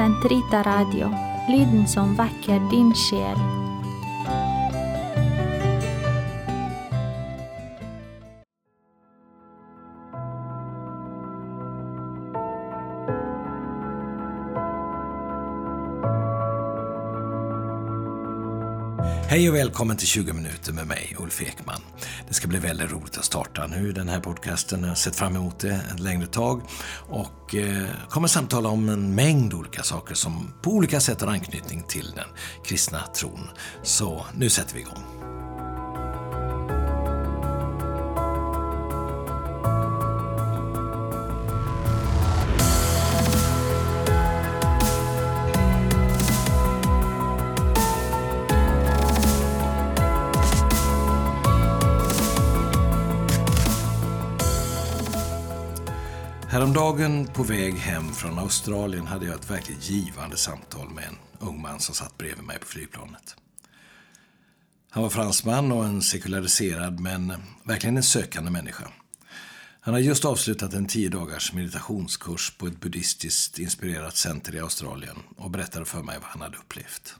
Sentrita Radio, lyden som väcker din själ. Hej och välkommen till 20 minuter med mig, Ulf Ekman. Det ska bli väldigt roligt att starta nu den här podcasten. Jag har sett fram emot det ett längre tag och eh, kommer samtala om en mängd olika saker som på olika sätt har anknytning till den kristna tron. Så nu sätter vi igång. Häromdagen på väg hem från Australien hade jag ett verkligt givande samtal med en ung man som satt bredvid mig på flygplanet. Han var fransman och en sekulariserad men verkligen en sökande människa. Han har just avslutat en tio dagars meditationskurs på ett buddhistiskt inspirerat center i Australien och berättade för mig vad han hade upplevt.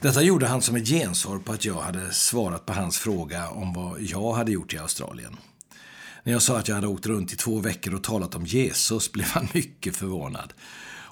Detta gjorde han som ett gensvar på att jag hade svarat på hans fråga om vad jag hade gjort i Australien. När jag sa att jag hade åkt runt i två veckor och talat om Jesus blev han mycket förvånad.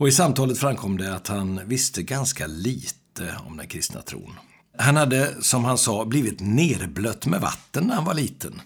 Och i samtalet framkom det att han visste ganska lite om den kristna tron. Han hade, som han sa, blivit nerblött med vatten när han var liten.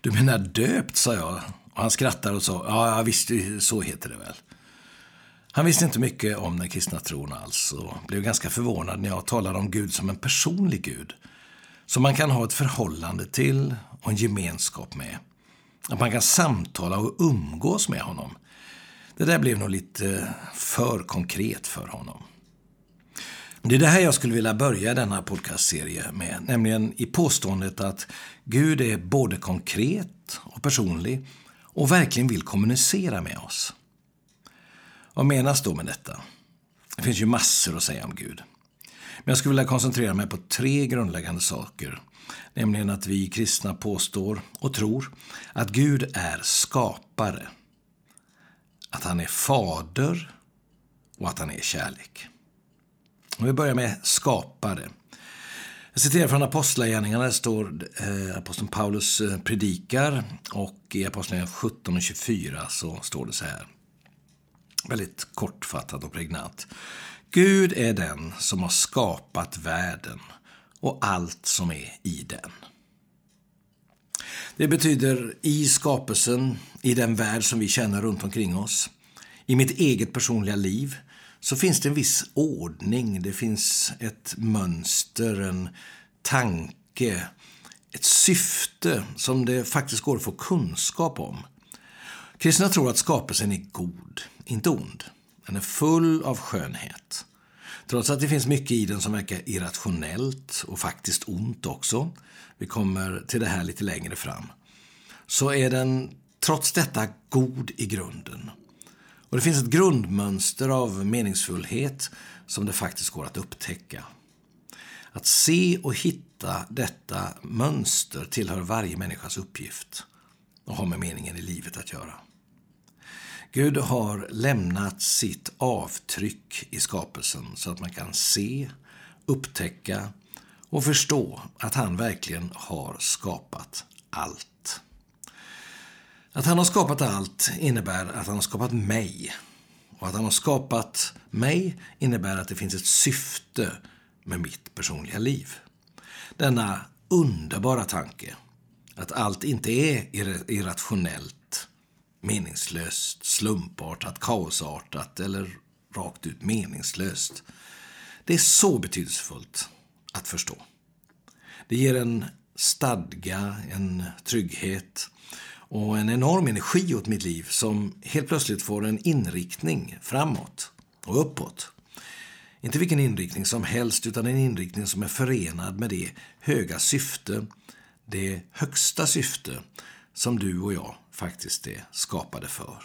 Du menar döpt, sa jag. Och han skrattade och sa, ja visst, så heter det väl. Han visste inte mycket om den kristna tron alls och blev ganska förvånad när jag talade om Gud som en personlig Gud. Som man kan ha ett förhållande till och en gemenskap med. Att man kan samtala och umgås med honom. Det där blev nog lite för konkret för honom. Det är det här jag skulle vilja börja denna podcastserie med, nämligen i påståendet att Gud är både konkret och personlig och verkligen vill kommunicera med oss. Vad menas då med detta? Det finns ju massor att säga om Gud. Men jag skulle vilja koncentrera mig på tre grundläggande saker Nämligen att vi kristna påstår och tror att Gud är skapare. Att han är fader och att han är kärlek. Och vi börjar med skapare. Jag citerar från Apostlagärningarna. Där står eh, aposteln Paulus eh, predikar och i Apostlagärningarna 17 och 24 så står det så här. Väldigt kortfattat och pregnant. Gud är den som har skapat världen och allt som är i den. Det betyder i skapelsen, i den värld som vi känner runt omkring oss, i mitt eget personliga liv, så finns det en viss ordning, det finns ett mönster, en tanke, ett syfte som det faktiskt går att få kunskap om. Kristna tror att skapelsen är god, inte ond. Den är full av skönhet. Trots att det finns mycket i den som verkar irrationellt och faktiskt ont också, vi kommer till det här lite längre fram, så är den trots detta god i grunden. Och det finns ett grundmönster av meningsfullhet som det faktiskt går att upptäcka. Att se och hitta detta mönster tillhör varje människas uppgift och har med meningen i livet att göra. Gud har lämnat sitt avtryck i skapelsen så att man kan se, upptäcka och förstå att han verkligen har skapat allt. Att han har skapat allt innebär att han har skapat mig. Och att han har skapat mig innebär att det finns ett syfte med mitt personliga liv. Denna underbara tanke att allt inte är irrationellt meningslöst, slumpartat, kaosartat eller rakt ut meningslöst. Det är så betydelsefullt att förstå. Det ger en stadga, en trygghet och en enorm energi åt mitt liv som helt plötsligt får en inriktning framåt och uppåt. Inte vilken inriktning som helst, utan en inriktning som är förenad med det höga syfte, det högsta syfte som du och jag faktiskt är skapade för.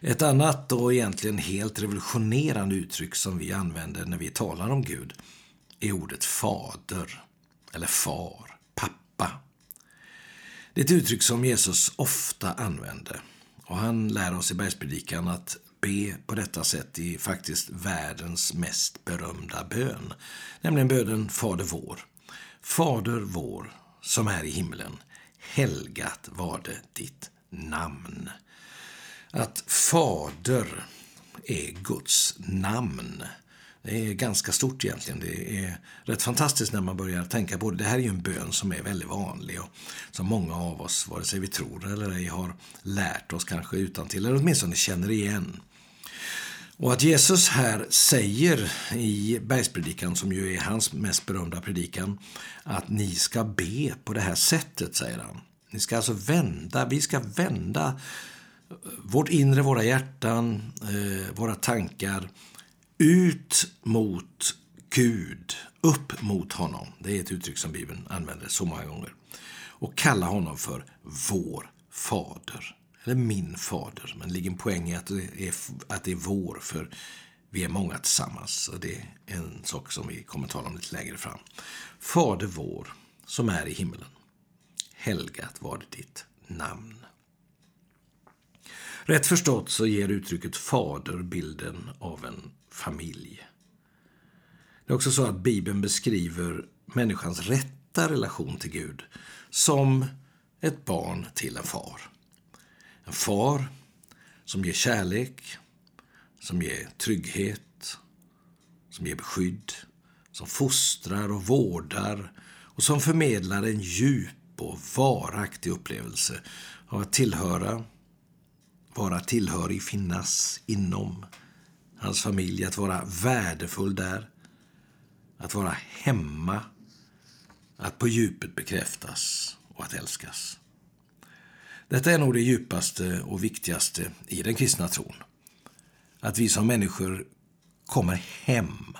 Ett annat och egentligen helt revolutionerande uttryck som vi använder när vi talar om Gud är ordet fader, eller far, pappa. Det är ett uttryck som Jesus ofta använder. Och han lär oss i bergspredikan att be på detta sätt i faktiskt världens mest berömda bön. Nämligen bönen Fader vår. Fader vår som är i himlen. Helgat var det ditt namn. Att Fader är Guds namn. Det är ganska stort egentligen. Det är rätt fantastiskt när man börjar tänka på det. Det här är ju en bön som är väldigt vanlig och som många av oss, vare sig vi tror eller ej, har lärt oss kanske utan till eller åtminstone känner igen. Och att Jesus här säger i bergspredikan, som ju är hans mest berömda predikan, att ni ska be på det här sättet, säger han. Ni ska alltså vända, vi ska vända eh, vårt inre, våra hjärtan, eh, våra tankar ut mot Gud, upp mot honom. Det är ett uttryck som Bibeln använder så många gånger. Och kalla honom för vår fader. Eller min fader. Men det ligger en poäng i att det, är, att det är vår, för vi är många tillsammans. Och det är en sak som vi kommer att tala om lite längre fram. Fader vår, som är i himlen. Helgat var det ditt namn. Rätt förstått så ger uttrycket fader bilden av en familj. Det är också så att Bibeln beskriver människans rätta relation till Gud som ett barn till en far. En far som ger kärlek, som ger trygghet, som ger beskydd, som fostrar och vårdar och som förmedlar en djup och varaktig upplevelse av att tillhöra, vara tillhörig, finnas inom hans familj, att vara värdefull där, att vara hemma, att på djupet bekräftas och att älskas. Detta är nog det djupaste och viktigaste i den kristna tron. Att vi som människor kommer hem.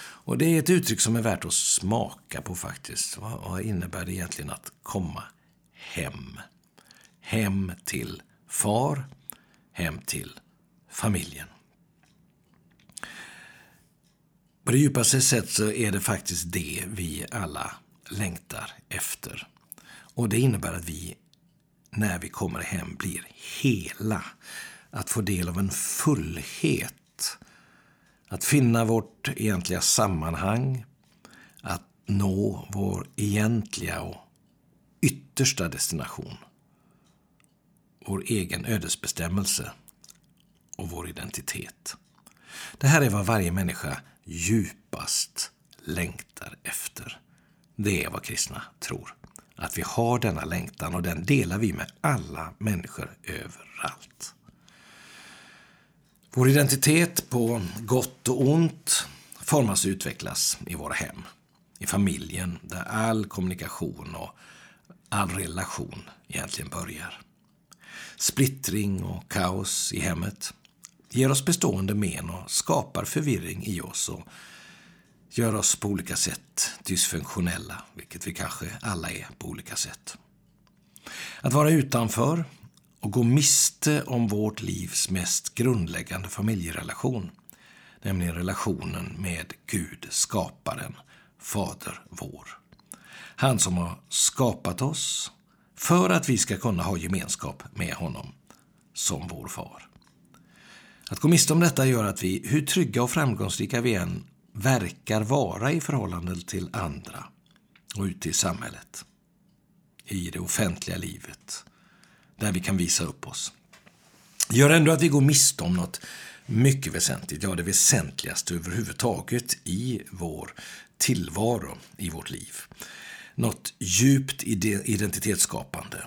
Och det är ett uttryck som är värt att smaka på faktiskt. Vad innebär det egentligen att komma hem? Hem till far, hem till familjen. På det djupaste sätt så är det faktiskt det vi alla längtar efter. Och det innebär att vi, när vi kommer hem, blir hela. Att få del av en fullhet. Att finna vårt egentliga sammanhang. Att nå vår egentliga och yttersta destination. Vår egen ödesbestämmelse och vår identitet. Det här är vad varje människa djupast längtar efter. Det är vad kristna tror. Att vi har denna längtan och den delar vi med alla människor överallt. Vår identitet på gott och ont formas och utvecklas i våra hem. I familjen där all kommunikation och all relation egentligen börjar. Splittring och kaos i hemmet ger oss bestående men och skapar förvirring i oss och gör oss på olika sätt dysfunktionella, vilket vi kanske alla är på olika sätt. Att vara utanför och gå miste om vårt livs mest grundläggande familjerelation, nämligen relationen med Gud, skaparen, Fader vår. Han som har skapat oss för att vi ska kunna ha gemenskap med honom som vår far. Att gå miste om detta gör att vi, hur trygga och framgångsrika vi än verkar vara i förhållande till andra och ute i samhället, i det offentliga livet, där vi kan visa upp oss, gör ändå att vi går miste om något mycket väsentligt, ja det väsentligaste överhuvudtaget i vår tillvaro, i vårt liv. Något djupt identitetsskapande,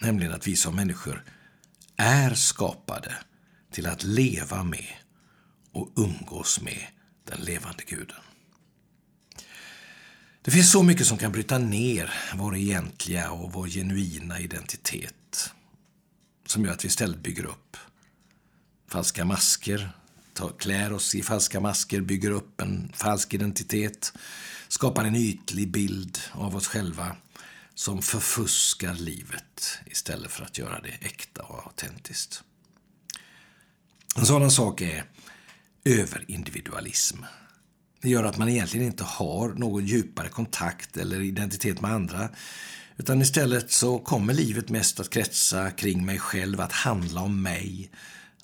nämligen att vi som människor är skapade till att leva med och umgås med den levande guden. Det finns så mycket som kan bryta ner vår egentliga och vår genuina identitet som gör att vi istället bygger upp falska masker, klär oss i falska masker, bygger upp en falsk identitet, skapar en ytlig bild av oss själva som förfuskar livet istället för att göra det äkta och autentiskt. En sådan sak är överindividualism. Det gör att man egentligen inte har någon djupare kontakt eller identitet med andra. Utan istället så kommer livet mest att kretsa kring mig själv, att handla om mig.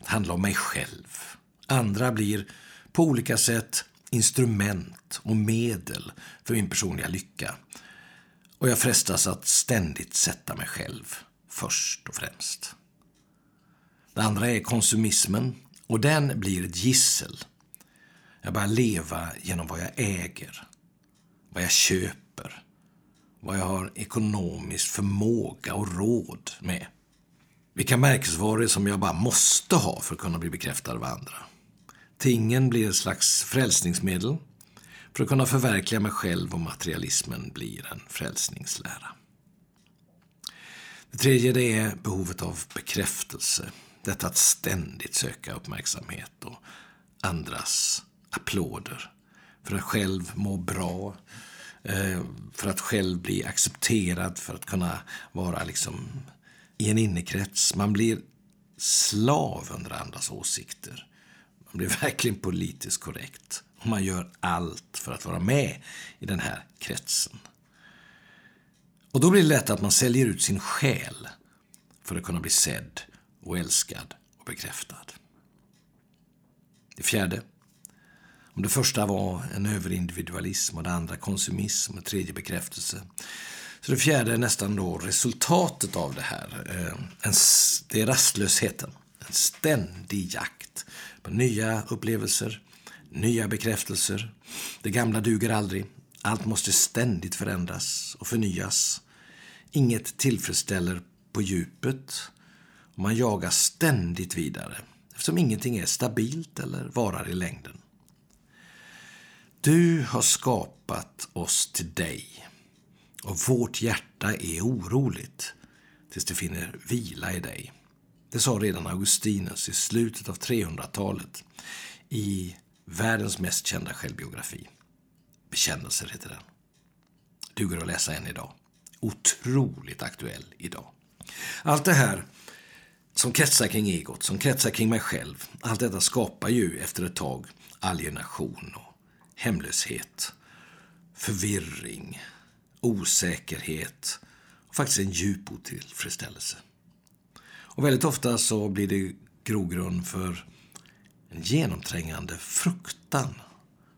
att handla om mig själv. Andra blir på olika sätt instrument och medel för min personliga lycka. Och jag frestas att ständigt sätta mig själv först och främst. Det andra är konsumismen och den blir ett gissel. Jag börjar leva genom vad jag äger, vad jag köper, vad jag har ekonomisk förmåga och råd med. Vilka märkesvaror som jag bara måste ha för att kunna bli bekräftad av andra. Tingen blir ett slags frälsningsmedel för att kunna förverkliga mig själv och materialismen blir en frälsningslära. Det tredje det är behovet av bekräftelse. Detta att ständigt söka uppmärksamhet och andras applåder. För att själv må bra, eh, för att själv bli accepterad, för att kunna vara liksom i en innekrets. Man blir slav under andras åsikter. Man blir verkligen politiskt korrekt. Och man gör allt för att vara med i den här kretsen. Och då blir det lätt att man säljer ut sin själ för att kunna bli sedd och älskad och bekräftad. Det fjärde. Om det första var en överindividualism och det andra konsumism och det tredje bekräftelse. Så det fjärde är nästan då resultatet av det här. Eh, det är rastlösheten. En ständig jakt på nya upplevelser, nya bekräftelser. Det gamla duger aldrig. Allt måste ständigt förändras och förnyas. Inget tillfredsställer på djupet. Man jagar ständigt vidare eftersom ingenting är stabilt eller varar i längden. Du har skapat oss till dig och vårt hjärta är oroligt tills det finner vila i dig. Det sa redan Augustinus i slutet av 300-talet i världens mest kända självbiografi. Bekännelser heter den. Duger att läsa än idag. Otroligt aktuell idag. Allt det här som kretsar kring egot, som kretsar kring mig själv, allt detta skapar ju efter ett tag alienation och hemlöshet, förvirring, osäkerhet och faktiskt en djup otillfredsställelse. Och väldigt ofta så blir det grogrund för en genomträngande fruktan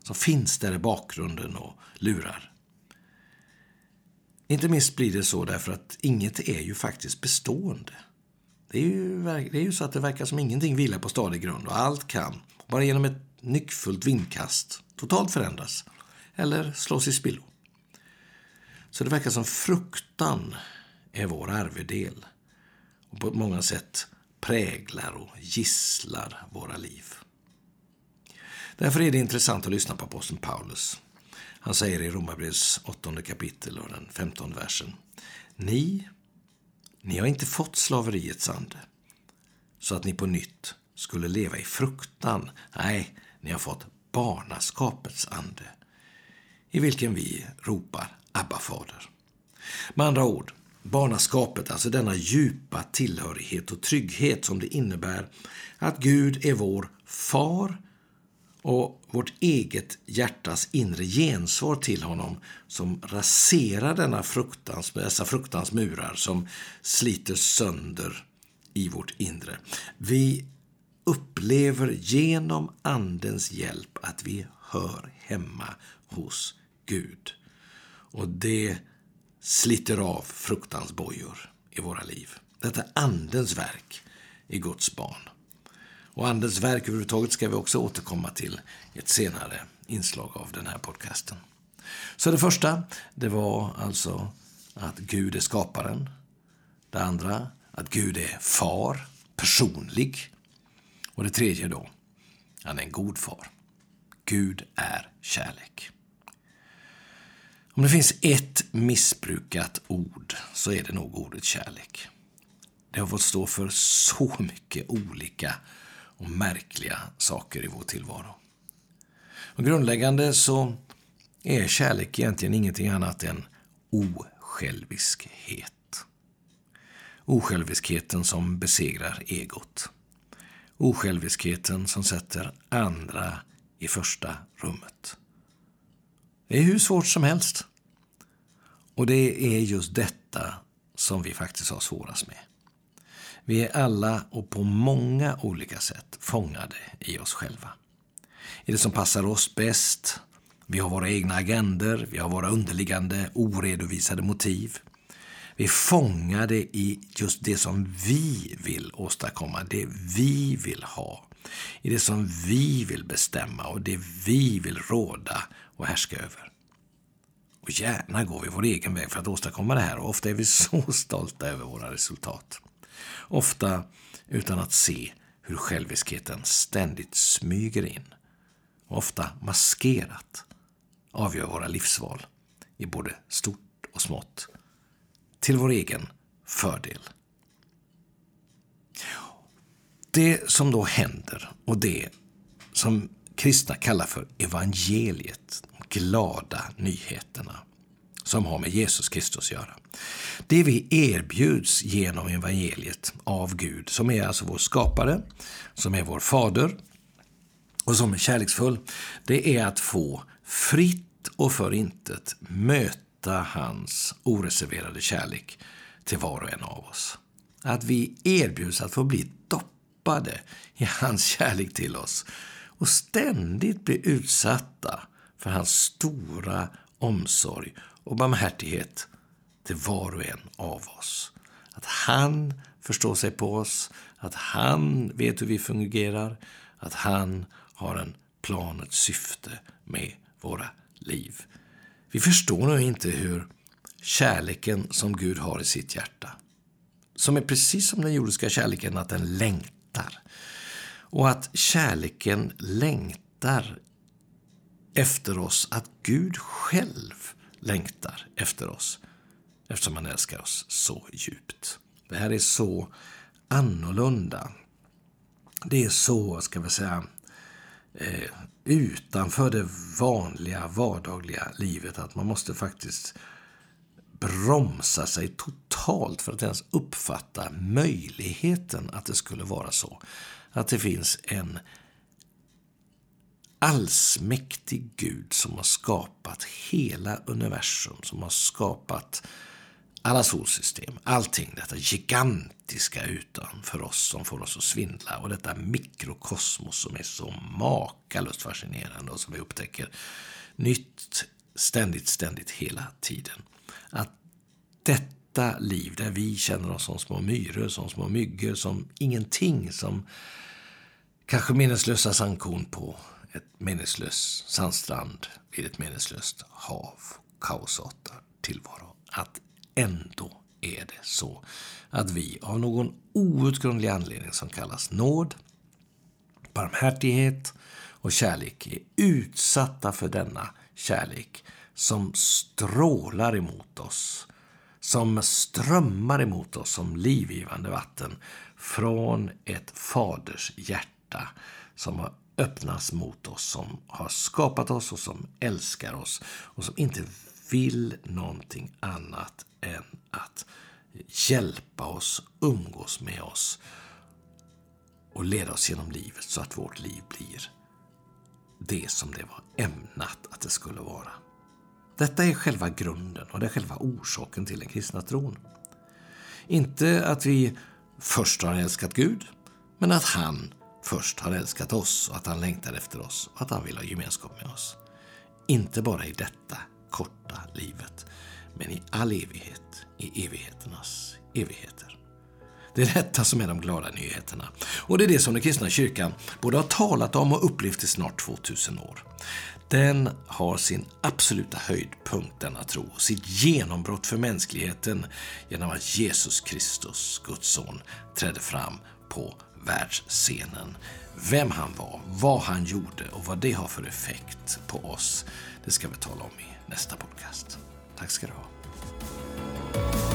som finns där i bakgrunden och lurar. Inte minst blir det så därför att inget är ju faktiskt bestående. Det är ju, det är ju så att det verkar som ingenting vilar på stadig grund och allt kan, bara genom ett nyckfullt vindkast, totalt förändras eller slås i spillo. Så det verkar som fruktan är vår arvedel och på många sätt präglar och gisslar våra liv. Därför är det intressant att lyssna på aposteln Paulus. Han säger i Romarbrevets åttonde kapitel och den femtonde versen. Ni, ni har inte fått slaveriets ande så att ni på nytt skulle leva i fruktan. Nej, ni har fått barnaskapets ande i vilken vi ropar Abba fader. Med andra ord, barnaskapet, alltså denna djupa tillhörighet och trygghet som det innebär att Gud är vår far och vårt eget hjärtas inre gensvar till honom som raserar denna fruktans, dessa fruktans murar som sliter sönder i vårt inre. Vi upplever genom Andens hjälp att vi hör hemma hos Gud. Och det sliter av fruktans bojor i våra liv. Detta är Andens verk i Guds barn. Och Andens verk överhuvudtaget ska vi också återkomma till i ett senare inslag av den här podcasten. Så det första, det var alltså att Gud är skaparen. Det andra, att Gud är far, personlig. Och det tredje då, han är en god far. Gud är kärlek. Om det finns ett missbrukat ord så är det nog ordet kärlek. Det har fått stå för så mycket olika och märkliga saker i vår tillvaro. Och grundläggande så är kärlek egentligen ingenting annat än osjälviskhet. Osjälviskheten som besegrar egot. Osjälviskheten som sätter andra i första rummet. Det är hur svårt som helst. Och det är just detta som vi faktiskt har svårast med. Vi är alla och på många olika sätt fångade i oss själva. I det som passar oss bäst. Vi har våra egna agender, vi har våra underliggande oredovisade motiv. Vi är fångade i just det som vi vill åstadkomma, det vi vill ha. I det som vi vill bestämma och det vi vill råda och härska över. Och gärna går vi vår egen väg för att åstadkomma det här och ofta är vi så stolta över våra resultat. Ofta utan att se hur själviskheten ständigt smyger in och ofta maskerat avgör våra livsval i både stort och smått till vår egen fördel. Det som då händer och det som kristna kallar för evangeliet, de glada nyheterna, som har med Jesus Kristus att göra. Det vi erbjuds genom evangeliet av Gud, som är alltså vår skapare, som är vår fader och som är kärleksfull, det är att få fritt och för intet möta hans oreserverade kärlek till var och en av oss. Att vi erbjuds att få bli doppade i hans kärlek till oss och ständigt bli utsatta för hans stora omsorg och barmhärtighet till var och en av oss. Att han förstår sig på oss, att han vet hur vi fungerar, att han har en plan, ett syfte med våra liv. Vi förstår nog inte hur kärleken som Gud har i sitt hjärta, som är precis som den jordiska kärleken, att den längtar. Och att kärleken längtar efter oss, att Gud själv längtar efter oss eftersom han älskar oss så djupt. Det här är så annorlunda. Det är så, ska vi säga, eh, utanför det vanliga vardagliga livet att man måste faktiskt bromsa sig totalt för att ens uppfatta möjligheten att det skulle vara så. Att det finns en allsmäktig Gud som har skapat hela universum, som har skapat alla solsystem, allting, detta gigantiska utanför oss som får oss att svindla och detta mikrokosmos som är så makalöst fascinerande och som vi upptäcker nytt ständigt, ständigt hela tiden. Att detta liv där vi känner oss som små myror, som små myggor, som ingenting, som kanske minneslösa sandkorn på ett meningslöst sandstrand vid ett meningslöst hav, kaosartad tillvaro. Att ändå är det så att vi av någon outgrundlig anledning som kallas nåd, barmhärtighet och kärlek är utsatta för denna kärlek som strålar emot oss, som strömmar emot oss som livgivande vatten från ett faders hjärta som har öppnas mot oss, som har skapat oss och som älskar oss och som inte vill någonting annat än att hjälpa oss, umgås med oss och leda oss genom livet så att vårt liv blir det som det var ämnat att det skulle vara. Detta är själva grunden och det är själva orsaken till den kristna tron. Inte att vi först har älskat Gud, men att han först har älskat oss och att han längtar efter oss och att han vill ha gemenskap med oss. Inte bara i detta korta livet, men i all evighet, i evigheternas evigheter. Det är detta som är de glada nyheterna. Och det är det som den kristna kyrkan både har talat om och upplevt i snart 2000 år. Den har sin absoluta höjdpunkt, denna tro, och sitt genombrott för mänskligheten genom att Jesus Kristus, Guds son, trädde fram på världsscenen. Vem han var, vad han gjorde och vad det har för effekt på oss, det ska vi tala om i nästa podcast. Tack ska du ha.